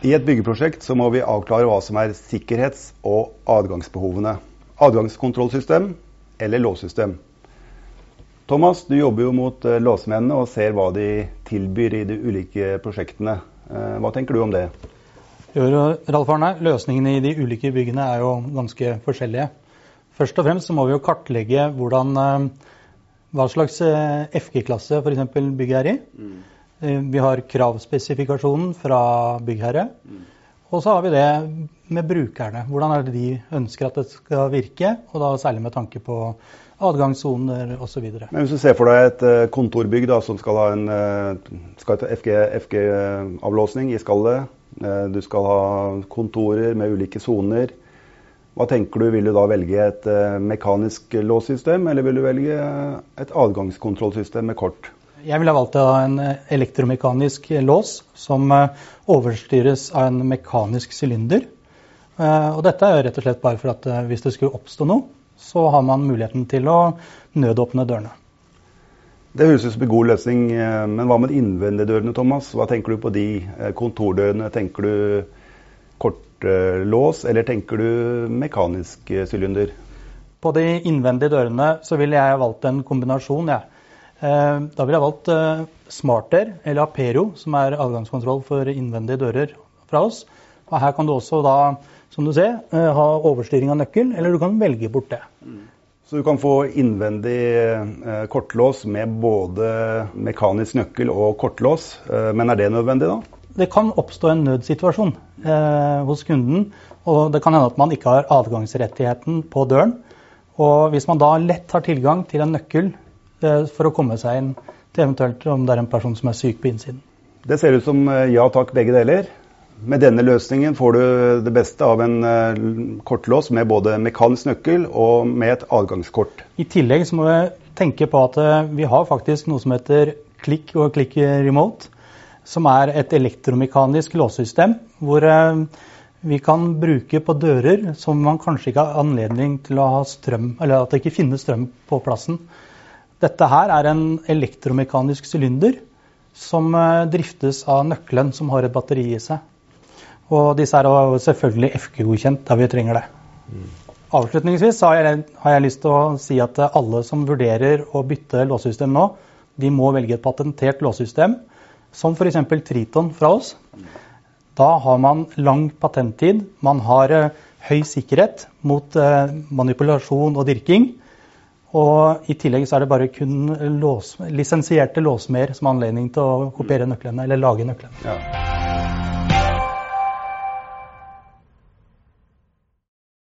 I et byggeprosjekt så må vi avklare hva som er sikkerhets- og adgangsbehovene. Adgangskontrollsystem eller låssystem. Thomas, du jobber jo mot uh, låsmennene og ser hva de tilbyr i de ulike prosjektene. Uh, hva tenker du om det? Jo, Ralf Arne, Løsningene i de ulike byggene er jo ganske forskjellige. Først og fremst så må vi jo kartlegge hvordan, uh, hva slags FG-klasse f.eks. bygget er i. Eh, vi har kravspesifikasjonen fra byggherre. Og så har vi det med brukerne. Hvordan er det de ønsker at det skal virke? Og da særlig med tanke på adgangssoner osv. Hvis du ser for deg et eh, kontorbygg da, som skal ha en eh, FG-avlåsning FG i skallet. Du skal ha kontorer med ulike soner. Hva tenker du, Vil du da velge et mekanisk låssystem, eller vil du velge et adgangskontrollsystem med kort? Jeg ville valgt en elektromekanisk lås som eh, overstyres av en mekanisk sylinder. Eh, og dette er rett og slett bare for at eh, hvis det skulle oppstå noe, så har man muligheten til å nødåpne dørene. Det høres ut som en god løsning, men hva med innvendige dørene, Thomas? Hva tenker du på de? Kontordørene, tenker du kortlås, eller tenker du mekanisk sylinder? På de innvendige dørene så ville jeg valgt en kombinasjon. Ja. Eh, da ville jeg valgt eh, Smarter eller Apero, som er adgangskontroll for innvendige dører fra oss. Og her kan du også da, som du ser, eh, ha overstyring av nøkkel, eller du kan velge bort det. Så du kan få innvendig kortlås med både mekanisk nøkkel og kortlås. men er det nødvendig da? Det kan oppstå en nødsituasjon eh, hos kunden. Og det kan hende at man ikke har adgangsrettigheten på døren. Og hvis man da lett har tilgang til en nøkkel for å komme seg inn til eventuelt om det er en person som er syk på innsiden. Det ser ut som eh, ja takk, begge deler. Med denne løsningen får du det beste av en uh, kortlås med både mekanisk nøkkel og med et adgangskort. I tillegg så må vi tenke på at uh, vi har faktisk noe som heter klikk og klikk remote. Som er et elektromekanisk låssystem hvor vi kan bruke på dører som man kanskje ikke har anledning til å ha strøm, eller at det ikke finnes strøm på plassen. Dette her er en elektromekanisk sylinder som eh, driftes av nøkkelen som har et batteri i seg. Og disse er selvfølgelig FG-godkjent der vi trenger det. Mm. Avslutningsvis har jeg, har jeg, lyst til å si at alle som vurderer å bytte låssystem nå, de må velge et patentert låssystem, som f.eks. Triton fra oss. Da har man lang patenttid. Man har eh, høy sikkerhet mot eh, manipulasjon og dirking. Og I tillegg så er det bare kun lås, lisensierte låsmer som har anledning til å kopiere nøklene eller lage nøklene. Ja.